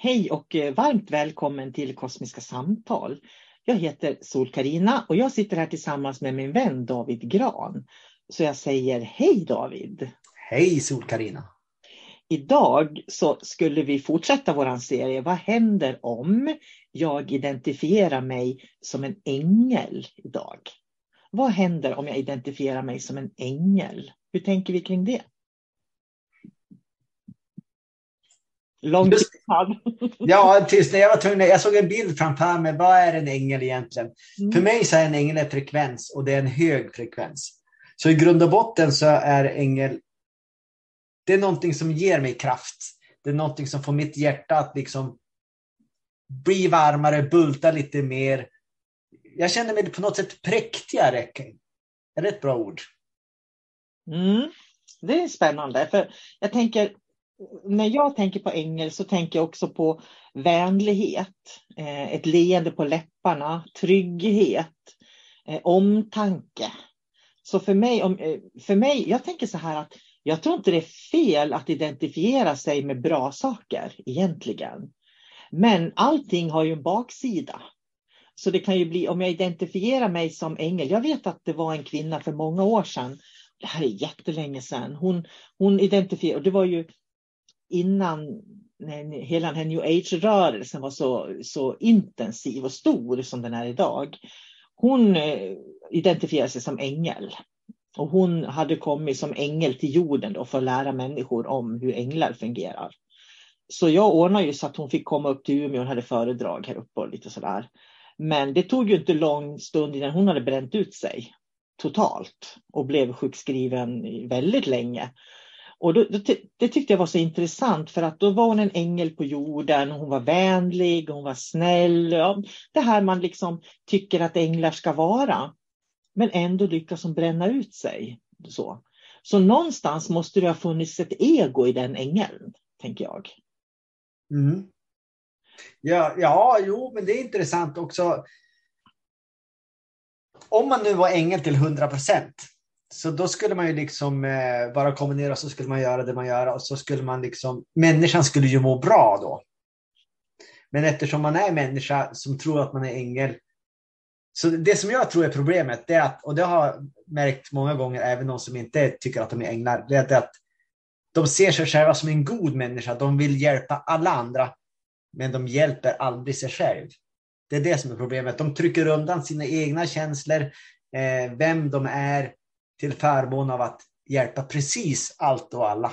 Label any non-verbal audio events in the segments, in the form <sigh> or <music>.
Hej och eh, varmt välkommen till Kosmiska samtal. Jag heter sol karina och jag sitter här tillsammans med min vän David Gran. Så jag säger hej David! Hej sol karina Idag så skulle vi fortsätta vår serie Vad händer om jag identifierar mig som en ängel idag? Vad händer om jag identifierar mig som en ängel? Hur tänker vi kring det? Långt Just, <laughs> Ja, tills när jag var tvungen, jag såg en bild framför mig, vad är en ängel egentligen? Mm. För mig så är en ängel en frekvens och det är en hög frekvens. Så i grund och botten så är ängel, det är någonting som ger mig kraft. Det är någonting som får mitt hjärta att liksom bli varmare, bulta lite mer. Jag känner mig på något sätt präktigare. Är det ett bra ord? Mm. Det är spännande, för jag tänker när jag tänker på ängel så tänker jag också på vänlighet, eh, ett leende på läpparna, trygghet, eh, omtanke. Så för mig, eh, för mig, jag tänker så här att jag tror inte det är fel att identifiera sig med bra saker egentligen. Men allting har ju en baksida. Så det kan ju bli, om jag identifierar mig som ängel, jag vet att det var en kvinna för många år sedan, det här är jättelänge sedan, hon, hon identifierade, och det var ju innan hela den här new age-rörelsen var så, så intensiv och stor som den är idag. Hon eh, identifierade sig som ängel. Och hon hade kommit som ängel till jorden då för att lära människor om hur änglar fungerar. Så jag ordnade ju så att hon fick komma upp till Umeå och hade föredrag här uppe och lite sådär. Men det tog ju inte lång stund innan hon hade bränt ut sig totalt och blev sjukskriven väldigt länge. Och då, det tyckte jag var så intressant för att då var hon en ängel på jorden. Hon var vänlig, hon var snäll. Ja, det här man liksom tycker att änglar ska vara. Men ändå lyckas hon bränna ut sig. Så, så någonstans måste det ha funnits ett ego i den ängeln, tänker jag. Mm. Ja, ja, jo, men det är intressant också. Om man nu var ängel till 100 procent, så då skulle man ju liksom eh, bara kombinera och så skulle man göra det man gör och så skulle man liksom, människan skulle ju må bra då. Men eftersom man är människa som tror att man är ängel, så det som jag tror är problemet, det är att, och det har jag märkt många gånger, även de som inte tycker att de är änglar, det är att de ser sig själva som en god människa. De vill hjälpa alla andra, men de hjälper aldrig sig själv. Det är det som är problemet. De trycker undan sina egna känslor, eh, vem de är, till förmån av att hjälpa precis allt och alla.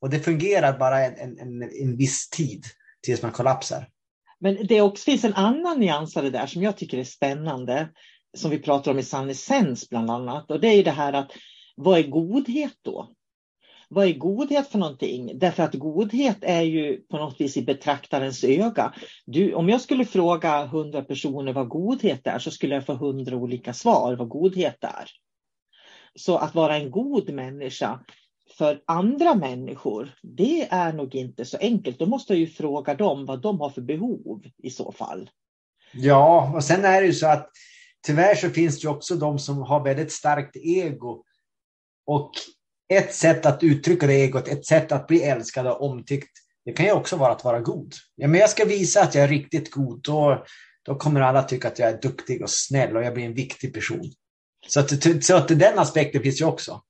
Och det fungerar bara en, en, en viss tid tills man kollapsar. Men det också finns en annan nyans av det där som jag tycker är spännande, som vi pratar om i Sann essens bland annat. Och det är ju det här att vad är godhet då? Vad är godhet för någonting? Därför att godhet är ju på något vis i betraktarens öga. Du, om jag skulle fråga hundra personer vad godhet är så skulle jag få hundra olika svar vad godhet är. Så att vara en god människa för andra människor, det är nog inte så enkelt. Då måste jag ju fråga dem vad de har för behov i så fall. Ja, och sen är det ju så att tyvärr så finns det också de som har väldigt starkt ego. Och ett sätt att uttrycka det egot, ett sätt att bli älskad och omtyckt, det kan ju också vara att vara god. Ja, men jag ska visa att jag är riktigt god, då, då kommer alla tycka att jag är duktig och snäll och jag blir en viktig person. Så att, så att den aspekten finns ju också.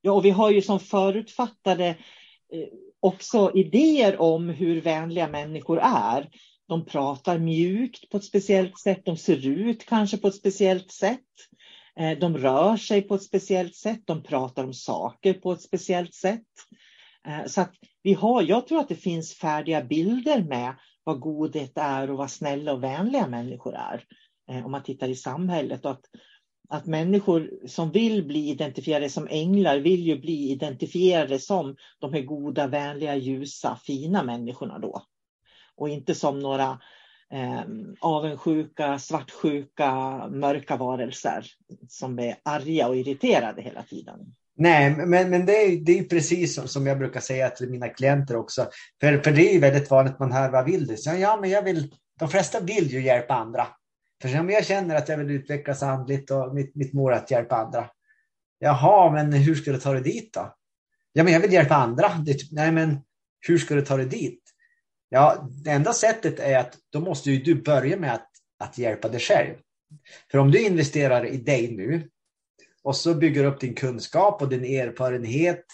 Ja, och vi har ju som förutfattade eh, också idéer om hur vänliga människor är. De pratar mjukt på ett speciellt sätt, de ser ut kanske på ett speciellt sätt. Eh, de rör sig på ett speciellt sätt, de pratar om saker på ett speciellt sätt. Eh, så att vi har, jag tror att det finns färdiga bilder med vad godhet är och vad snälla och vänliga människor är. Eh, om man tittar i samhället. Och att att människor som vill bli identifierade som änglar vill ju bli identifierade som de här goda, vänliga, ljusa, fina människorna då. Och inte som några eh, avundsjuka, svartsjuka, mörka varelser som är arga och irriterade hela tiden. Nej, men, men det, är, det är precis som, som jag brukar säga till mina klienter också. För, för det är väldigt vanligt man hör vad vill du? Så, ja, men jag vill, de flesta vill ju hjälpa andra. För om jag känner att jag vill utvecklas andligt och mitt, mitt mål är att hjälpa andra. Jaha, men hur ska du ta dig dit då? Ja, men jag vill hjälpa andra. Det, typ, nej, men hur ska du ta dig dit? Ja, det enda sättet är att då måste ju du börja med att, att hjälpa dig själv. För om du investerar i dig nu och så bygger upp din kunskap och din erfarenhet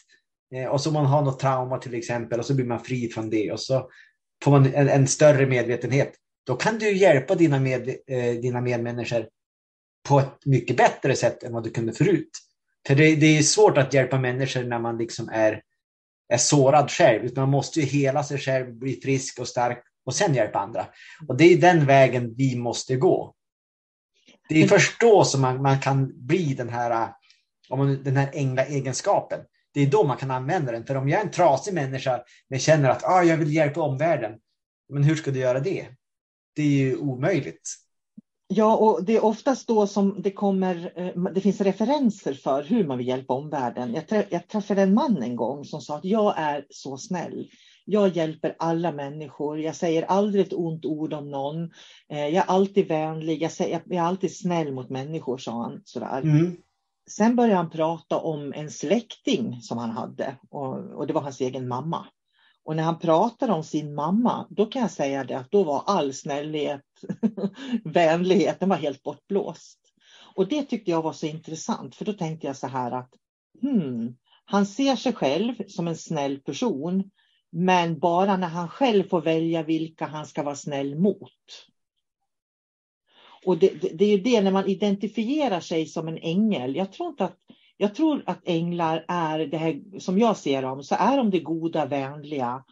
eh, och så man har något trauma till exempel och så blir man fri från det och så får man en, en större medvetenhet då kan du hjälpa dina, med, eh, dina medmänniskor på ett mycket bättre sätt än vad du kunde förut. För det, det är svårt att hjälpa människor när man liksom är, är sårad själv. Utan man måste ju hela sig själv, bli frisk och stark och sen hjälpa andra. Och det är den vägen vi måste gå. Det är först då som man, man kan bli den här, om man, den här ängla egenskapen. Det är då man kan använda den. För om jag är en trasig människa men känner att ah, jag vill hjälpa omvärlden. Men hur ska du göra det? Det är ju omöjligt. Ja, och det är oftast då som det kommer, eh, det finns referenser för hur man vill hjälpa omvärlden. Jag, jag träffade en man en gång som sa att jag är så snäll. Jag hjälper alla människor. Jag säger aldrig ett ont ord om någon. Eh, jag är alltid vänlig. Jag, säger, jag är alltid snäll mot människor, sa han. Sådär. Mm. Sen började han prata om en släkting som han hade och, och det var hans egen mamma. Och när han pratar om sin mamma, då kan jag säga det att då var all snällhet, <laughs> vänlighet, den var helt bortblåst. Och det tyckte jag var så intressant, för då tänkte jag så här att hmm, han ser sig själv som en snäll person, men bara när han själv får välja vilka han ska vara snäll mot. Och det, det, det är ju det när man identifierar sig som en ängel. Jag tror inte att jag tror att änglar är det här, som jag ser dem, så är de det goda, vänliga,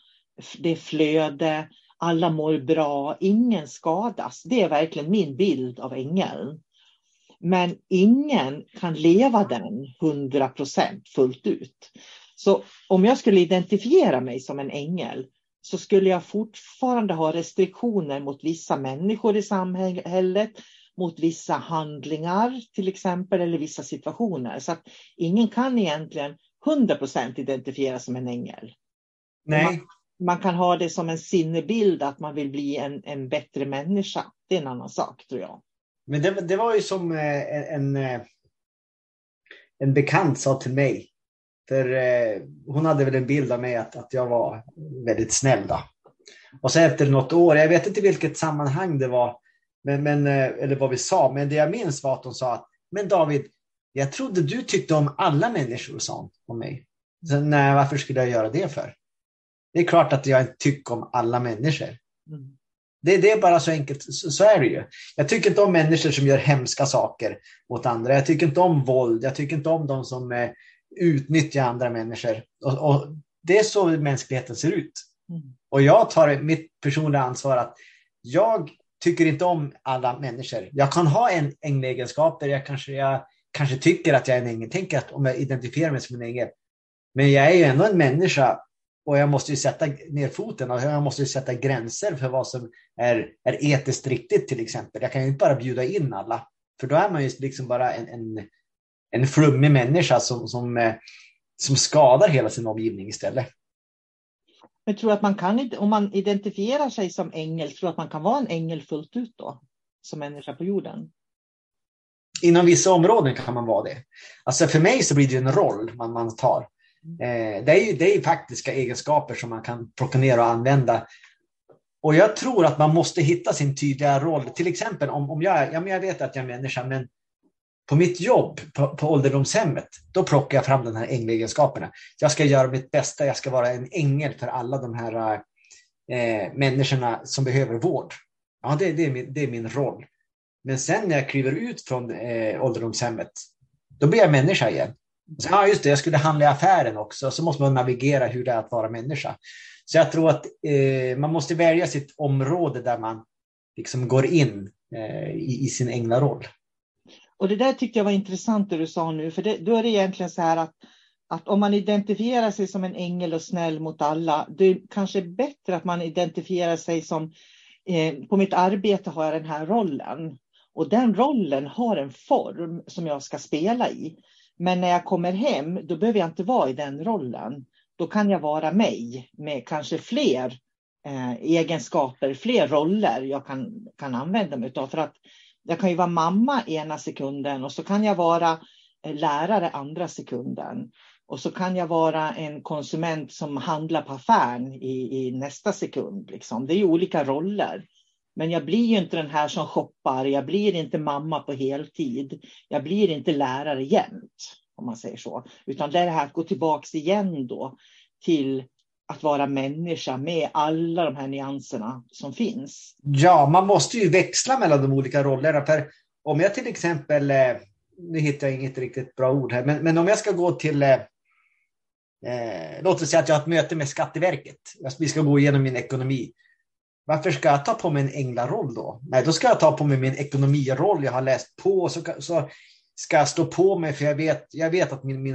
det flöde, alla mår bra, ingen skadas. Det är verkligen min bild av ängeln. Men ingen kan leva den 100 procent fullt ut. Så om jag skulle identifiera mig som en ängel så skulle jag fortfarande ha restriktioner mot vissa människor i samhället, mot vissa handlingar till exempel, eller vissa situationer. Så att ingen kan egentligen 100% identifiera som en ängel. Nej. Man, man, kan ha det som en sinnebild att man vill bli en, en bättre människa. Det är en annan sak tror jag. Men det, det var ju som eh, en, en, en bekant sa till mig. För eh, hon hade väl en bild av mig att, att jag var väldigt snäll. Då. Och så efter något år, jag vet inte vilket sammanhang det var, men, men, eh, eller vad vi sa, men det jag minns var att hon sa att men David, jag trodde du tyckte om alla människor, sa hon om mig. Så, Nej, varför skulle jag göra det för? Det är klart att jag inte tycker om alla människor. Mm. Det, det, är bara så enkelt, så, så, är det ju. Jag tycker inte om människor som gör hemska saker mot andra. Jag tycker inte om våld. Jag tycker inte om de som eh, utnyttjar andra människor. Och, och, det är så mänskligheten ser ut. Mm. Och jag tar mitt personliga ansvar att jag tycker inte om alla människor. Jag kan ha en änglegenskap där jag kanske, jag kanske tycker att jag är en ängel. Tänk att om jag identifierar mig som en ängel. Men jag är ju ändå en människa och jag måste ju sätta ner foten och jag måste ju sätta gränser för vad som är, är etiskt riktigt till exempel. Jag kan ju inte bara bjuda in alla, för då är man ju liksom bara en, en, en flummig människa som, som, eh, som skadar hela sin omgivning istället. Jag tror att man kan, om man identifierar sig som ängel, tror att man kan vara en ängel fullt ut då, som människa på jorden? Inom vissa områden kan man vara det. Alltså för mig så blir det en roll man, man tar. Eh, det, är ju, det är faktiska egenskaper som man kan plocka ner och använda. Och jag tror att man måste hitta sin tydliga roll. Till exempel om, om jag, ja, men jag vet att jag är människa, men på mitt jobb på, på ålderdomshemmet, då plockar jag fram de här änglegenskaperna. Jag ska göra mitt bästa, jag ska vara en ängel för alla de här eh, människorna som behöver vård. Ja, det, det, är min, det är min roll. Men sen när jag kliver ut från eh, ålderdomshemmet, då blir jag människa igen. Så, ja, just det, jag skulle handla i affären också. Så måste man navigera hur det är att vara människa. Så jag tror att eh, man måste välja sitt område där man liksom går in eh, i, i, sin änglaroll. Och det där tyckte jag var intressant det du sa nu, för det, då är det egentligen så här att, att om man identifierar sig som en ängel och snäll mot alla, det är kanske bättre att man identifierar sig som eh, på mitt arbete har jag den här rollen. Och den rollen har en form som jag ska spela i. Men när jag kommer hem, då behöver jag inte vara i den rollen. Då kan jag vara mig med kanske fler eh, egenskaper, fler roller jag kan, kan använda mig av. För att jag kan ju vara mamma ena sekunden och så kan jag vara eh, lärare andra sekunden. Och så kan jag vara en konsument som handlar på affären i, i nästa sekund. Liksom. Det är ju olika roller. Men jag blir ju inte den här som shoppar, jag blir inte mamma på heltid. Jag blir inte lärare jämt, om man säger så. Utan det är det här att gå tillbaks igen då till att vara människa med alla de här nyanserna som finns. Ja, man måste ju växla mellan de olika rollerna. För om jag till exempel, eh, nu hittar jag inget riktigt bra ord här, men, men om jag ska gå till eh, eh låt oss säga att jag har ett möte med Skatteverket. Vi ska gå igenom min ekonomi. Varför ska jag ta på mig en änglaroll då? Nej, då ska jag ta på mig min ekonomiroll. Jag har läst på så, så ska jag stå på mig för jag vet, jag vet att min, min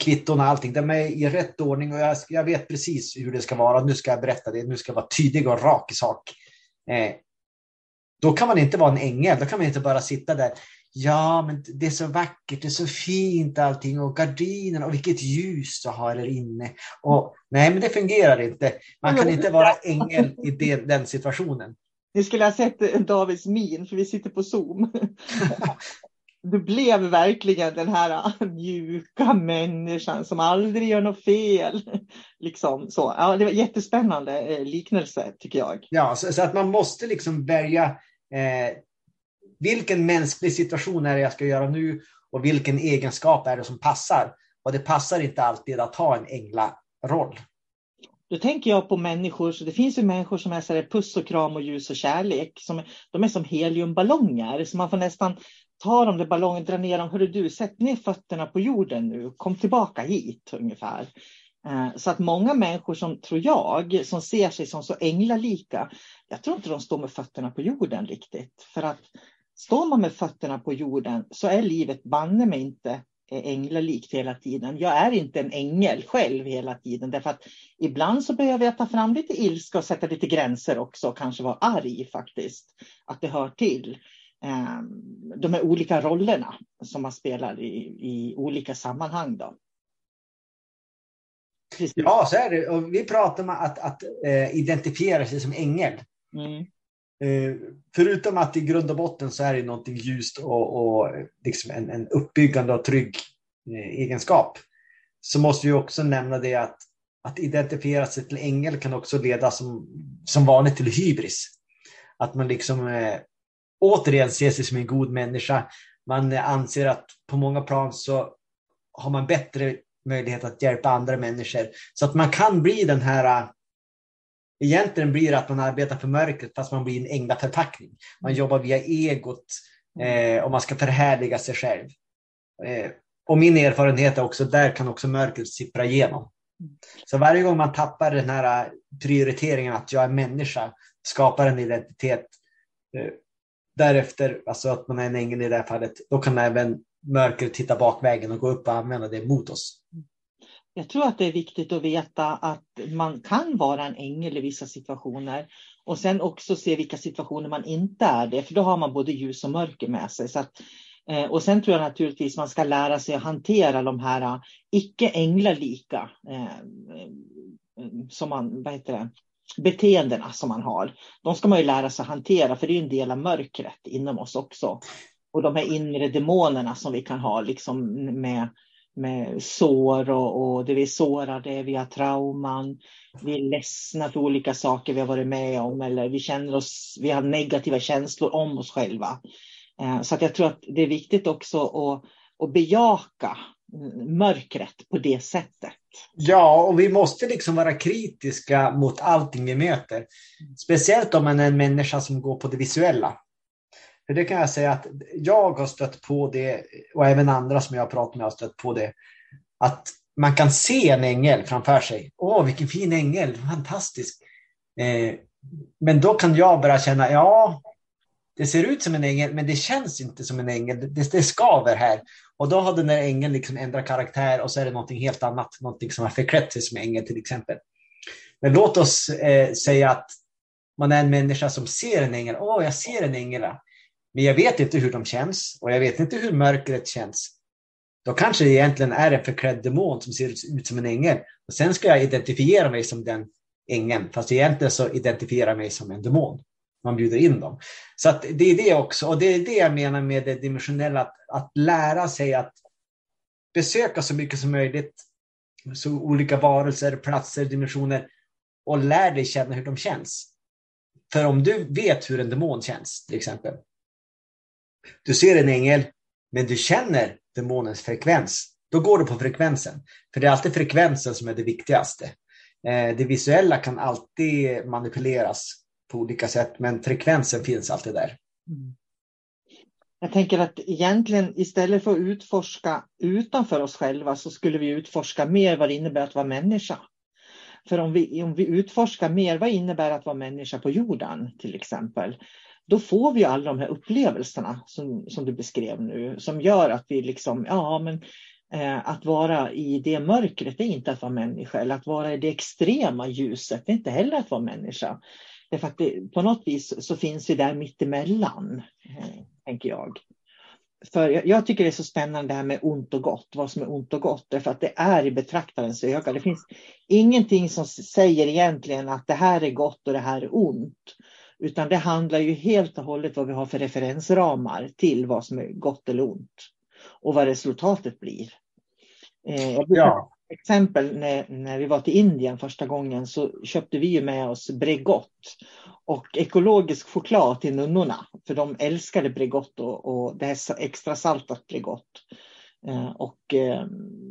kvitton och allting. De är i rätt ordning och jag, jag vet precis hur det ska vara. Nu ska jag berätta det. Nu ska jag vara tydlig och rak i sak. Eh, då kan man inte vara en ängel. Då kan man inte bara sitta där. Ja, men det är så vackert, det är så fint allting och gardinerna och vilket ljus du har där inne. Och, nej, men det fungerar inte. Man kan inte vara ängel i det, den situationen. Ni skulle ha sett Davids min, för vi sitter på Zoom. <laughs> Du blev verkligen den här mjuka människan som aldrig gör något fel. Liksom så. Ja, det var jättespännande eh, liknelse tycker jag. Ja, så, så att man måste liksom välja eh, vilken mänsklig situation är det jag ska göra nu och vilken egenskap är det som passar. Och det passar inte alltid att ha en änglaroll. Då tänker jag på människor, så det finns ju människor som är så här puss och kram och ljus och kärlek. Som, de är som heliumballonger, så man får nästan ta de där ballongerna, dra ner dem. Hörru du, sätt ner fötterna på jorden nu, kom tillbaka hit ungefär. Eh, så att många människor som, tror jag, som ser sig som så änglalika, jag tror inte de står med fötterna på jorden riktigt. För att står man med fötterna på jorden så är livet banne mig inte eh, änglalikt hela tiden. Jag är inte en ängel själv hela tiden därför att ibland så behöver jag ta fram lite ilska och sätta lite gränser också och kanske vara arg faktiskt. Att det hör till. Ehm, de här olika rollerna som man spelar i, i olika sammanhang. Då. Ja, så är det. Och vi pratar om att, att äh, identifiera sig som ängel. Mm. Uh, förutom att i grund och botten så är det någonting ljust och, och liksom en, en uppbyggande och trygg uh, egenskap. Så måste vi också nämna det att, att identifiera sig till ängel kan också leda som, som vanligt till hybris. Att man liksom återigen ser sig som en god människa. Man anser att på många plan så har man bättre möjlighet att hjälpa andra människor. Så att man kan bli den här Egentligen blir det att man arbetar för mörkret fast man blir en änglaförpackning. Man mm. jobbar via egot eh, och man ska förhärliga sig själv. Eh, och min erfarenhet är också, där kan också mörkret sippra igenom. Mm. Så varje gång man tappar den här prioriteringen att jag är människa, skapar en identitet, eh, därefter, alltså att man är en ängel i det här fallet, då kan även mörkret titta bakvägen och gå upp och använda det mot oss. Jag tror att det är viktigt att veta att man kan vara en ängel i vissa situationer och sen också se vilka situationer man inte är det, för då har man både ljus och mörker med sig. Så att, eh, och sen tror jag naturligtvis man ska lära sig att hantera de här eh, icke änglalika eh, eh, som man, vad heter det, beteendena som man har. De ska man ju lära sig att hantera, för det är en del av mörkret inom oss också. Och de här inre demonerna som vi kan ha liksom med, med sår och, och det vi är sårade, vi har trauman, vi är ledsna för olika saker vi har varit med om eller vi känner oss, vi har negativa känslor om oss själva. Eh, så att jag tror att det är viktigt också att, att bejaka mörkret på det sättet. Ja, och vi måste liksom vara kritiska mot allting vi möter. Speciellt om man är en människa som går på det visuella. För det kan jag säga att jag har stött på det, och även andra som jag har pratat med har stött på det, att man kan se en ängel framför sig. Åh, vilken fin ängel, fantastisk. Eh, men då kan jag börja känna, ja, det ser ut som en ängel, men det känns inte som en ängel. Det, det skaver här. Och då har den där ängeln liksom ändrat karaktär och så är det någonting helt annat, någonting som har förklätt sig som ängel till exempel. Men låt oss eh, säga att man är en människa som ser en ängel. Åh, jag ser en ängel. men jag vet inte hur de känns och jag vet inte hur mörkret känns. Då kanske det egentligen är en förklädd demon som ser ut som en ängel. Och sen ska jag identifiera mig som den ängeln, fast egentligen så identifierar jag mig som en demon. Man bjuder in dem. Så att det är det också, och det är det jag menar med det dimensionella, att, att lära sig att besöka så mycket som möjligt, så olika varelser, platser, dimensioner och lär dig känna hur de känns. För om du vet hur en demon känns, till exempel. Du ser en ängel, men du känner demonens frekvens. Då går du på frekvensen. För det är alltid frekvensen som är det viktigaste. Eh, det visuella kan alltid manipuleras på olika sätt, men frekvensen finns alltid där. Mm. Jag tänker att egentligen istället för att utforska utanför oss själva så skulle vi utforska mer vad det innebär att vara människa. För om vi, om vi utforskar mer vad innebär att vara människa på jorden till exempel, då får vi alla de här upplevelserna som, som du beskrev nu, som gör att vi liksom, ja men eh, att vara i det mörkret är inte att vara människa, eller att vara i det extrema ljuset är inte heller att vara människa. Därför att det, på något vis så finns vi där mittemellan, eh, tänker jag. För jag, jag, tycker det är så spännande det här med ont och gott, vad som är ont och gott, därför att det är i betraktarens öga. Det finns ingenting som säger egentligen att det här är gott och det här är ont. Utan det handlar ju helt och hållet vad vi har för referensramar till vad som är gott eller ont. Och vad resultatet blir. Eh, ja. Exempel när, när vi var till Indien första gången så köpte vi ju med oss Bregott och ekologisk choklad till nunnorna. För de älskade Bregott och, och det här extra saltat Bregott. Eh, och eh,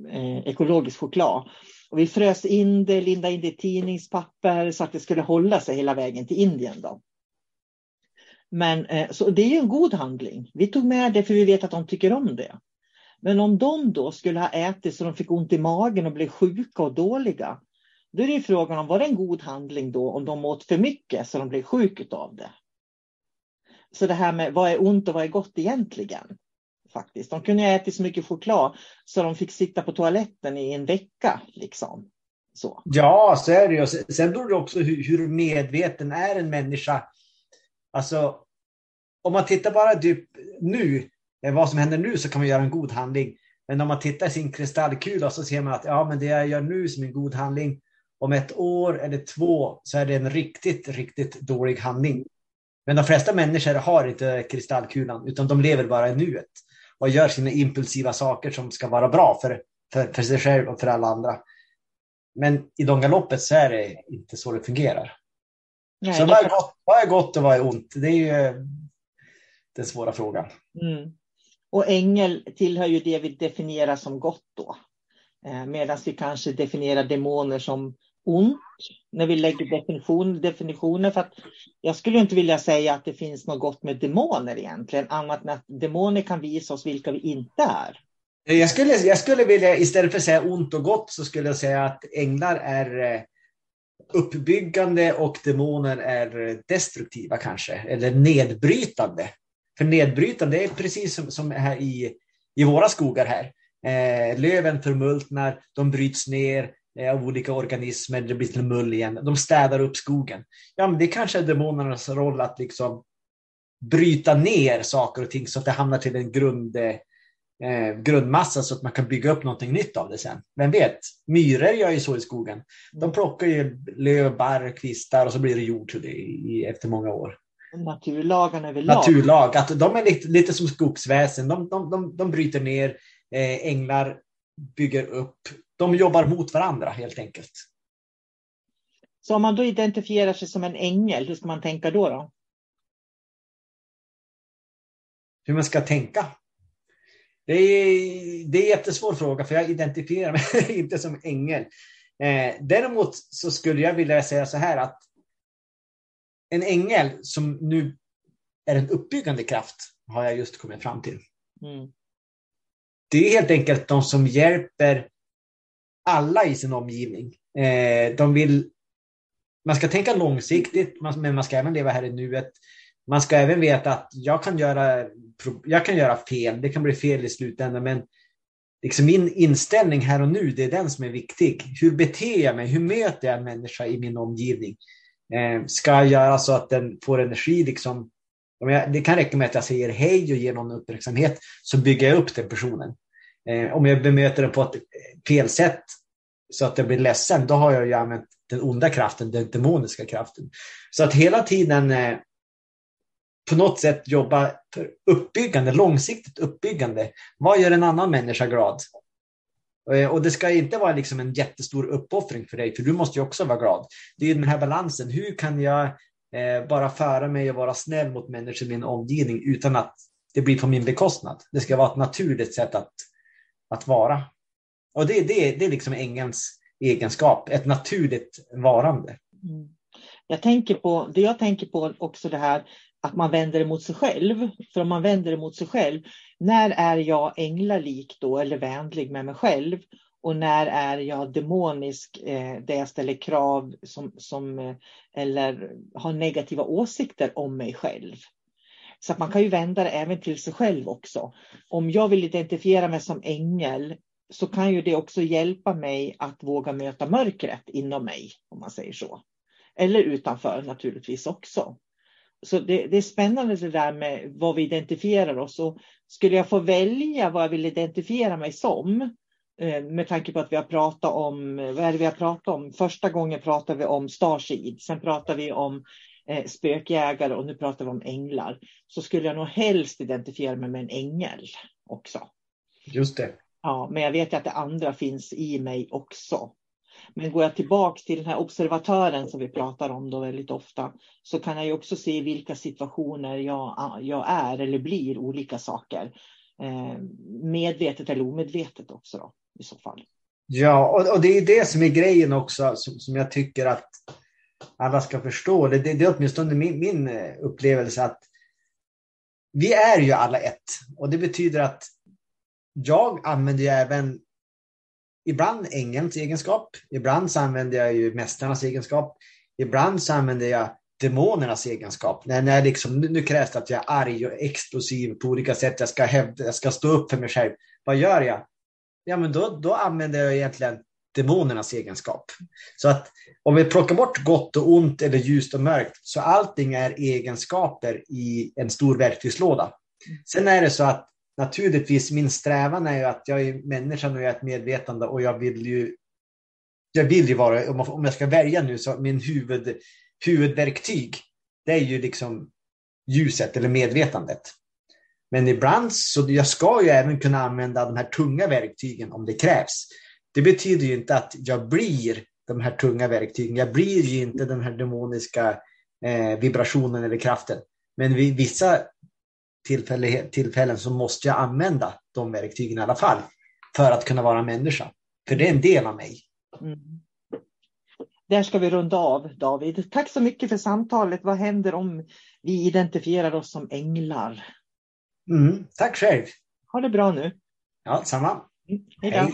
eh, ekologisk choklad. Och vi frös in det, lindade in det i tidningspapper så att det skulle hålla sig hela vägen till Indien. Då. Men, eh, så det är ju en god handling. Vi tog med det för vi vet att de tycker om det. Men om de då skulle ha ätit så de fick ont i magen och blev sjuka och dåliga, då är det frågan om var det en god handling då om de åt för mycket så de blev sjuka av det. Så det här med vad är ont och vad är gott egentligen? Faktiskt. De kunde ha ätit så mycket choklad så de fick sitta på toaletten i en vecka. Liksom. Så. Ja, så är det ju. Sen beror det också hur, hur medveten är en människa. Alltså, om man tittar bara typ nu, vad som händer nu, så kan man göra en god handling. Men om man tittar i sin kristallkula så ser man att ja, men det jag gör nu som en god handling, om ett år eller två så är det en riktigt, riktigt dålig handling. Men de flesta människor har inte kristallkulan, utan de lever bara i nuet och gör sina impulsiva saker som ska vara bra för, för, för sig själv och för alla andra. Men i långa loppet så är det inte så det fungerar. Nej, så vad är, gott, vad är gott och vad är ont? Det är ju den svåra frågan. Mm. Och ängel tillhör ju det vi definierar som gott då. Eh, medan vi kanske definierar demoner som ont när vi lägger definition, definitioner. För att jag skulle inte vilja säga att det finns något gott med demoner egentligen, annat än att demoner kan visa oss vilka vi inte är. Jag skulle, jag skulle vilja, istället för att säga ont och gott, så skulle jag säga att änglar är eh, uppbyggande och demoner är destruktiva kanske, eller nedbrytande. För nedbrytande är precis som, som här i, i våra skogar här. Eh, löven förmultnar, de bryts ner eh, av olika organismer, det blir till mull igen. De städar upp skogen. Ja, men det kanske är demonernas roll att liksom bryta ner saker och ting så att det hamnar till en grund, eh, grundmassa så att man kan bygga upp någonting nytt av det sen. Vem vet? Myror gör ju så i skogen. De plockar ju löv, barr, kvistar och så blir det jord till det i, efter många år. Naturlagarna överlag. Naturlag, att de är lite, lite som skogsväsen. De, de, de, de bryter ner, eh, änglar bygger upp. De jobbar mot varandra helt enkelt. Så om man då identifierar sig som en ängel, hur ska man tänka då? då? Hur man ska tänka? Det är, det är en jättesvår fråga för jag identifierar mig <laughs> inte som ängel. Eh, däremot så skulle jag vilja säga så här att en ängel som nu är en uppbyggande kraft har jag just kommit fram till. Mm. Det är helt enkelt de som hjälper alla i sin omgivning. Eh, de vill, man ska tänka långsiktigt, men man ska även leva här i nuet. Man ska även veta att jag kan göra, jag kan göra fel, det kan bli fel i slutändan, men liksom min inställning här och nu, det är den som är viktig. Hur beter jag mig? Hur möter jag en människa i min omgivning? Eh, ska jag göra så att den får energi liksom Om jag, det kan räcka med att jag säger hej och ger någon uppmärksamhet så bygger jag upp den personen. Eh, om jag bemöter den på ett eh, fel sätt så att den blir ledsen, då har jag ju använt den onda kraften, den demoniska kraften. Så att hela tiden eh, på något sätt jobba för uppbyggande, långsiktigt uppbyggande. Vad gör en annan människa glad? Eh, och det ska inte vara liksom en jättestor uppoffring för dig, för du måste ju också vara glad. Det är den här balansen. Hur kan jag eh, bara föra mig och vara snäll mot människor i min omgivning utan att det blir på min bekostnad? Det ska vara ett naturligt sätt att, att vara. Och det, det, det är liksom ängelns egenskap, ett naturligt varande. Mm. Jag tänker på, det jag tänker på också det här att man vänder det mot sig själv. För om man vänder det mot sig själv, när är jag änglalik då eller vänlig med mig själv? Och när är jag demonisk eh, där jag ställer krav som, som, eh, eller har negativa åsikter om mig själv? Så att man kan ju vända det även till sig själv också. Om jag vill identifiera mig som ängel så kan ju det också hjälpa mig att våga möta mörkret inom mig, om man säger så. Eller utanför naturligtvis också. Så det, det, är spännande det där med vad vi identifierar oss. Och skulle jag få välja vad jag vill identifiera mig som, eh, med tanke på att vi har pratat om, vad är det vi har pratat om? Första gången pratade vi om Starseed, sen pratade vi om eh, spökjägare och nu pratar vi om änglar. Så skulle jag nog helst identifiera mig med en ängel också. Just det. Ja, men jag vet att det andra finns i mig också. Men går jag tillbaks till den här observatören som vi pratar om då väldigt ofta så kan jag ju också se i vilka situationer jag, jag är eller blir olika saker. Eh, medvetet eller omedvetet också då, i så fall. Ja, och, och, det är det som är grejen också som, som jag tycker att alla ska förstå. Det, det, det är åtminstone min, min eh, upplevelse att vi är ju alla ett och det betyder att jag använder ju även ibland ängelns egenskap, ibland så använder jag ju mästarnas egenskap, ibland så använder jag demonernas egenskap. När, när liksom, nu, krävs det att jag är arg och explosiv på olika sätt, jag ska, hävda, jag ska stå upp för mig själv. Vad gör jag? Ja, men då, då använder jag egentligen demonernas egenskap. Så att om vi plockar bort gott och ont eller ljust och mörkt, så allting är egenskaper i en stor verktygslåda. Sen är det så att naturligtvis min strävan är ju att jag är människan och jag är ett medvetande och jag vill ju jag vill ju vara, om jag ska välja nu, så min huvud, huvudverktyg, det är ju liksom ljuset eller medvetandet. Men ibland så jag ska ju även kunna använda de här tunga verktygen om det krävs. Det betyder ju inte att jag blir de här tunga verktygen. Jag blir ju inte den här demoniska eh, vibrationen eller kraften. Men vid vissa tillfällen så måste jag använda de verktygen i alla fall för att kunna vara människa. För det är en del av mig. Mm. Där ska vi runda av David. Tack så mycket för samtalet. Vad händer om vi identifierar oss som änglar? Mm, tack själv. Ha det bra nu. Ja, samma. Mm, hej då. Hej.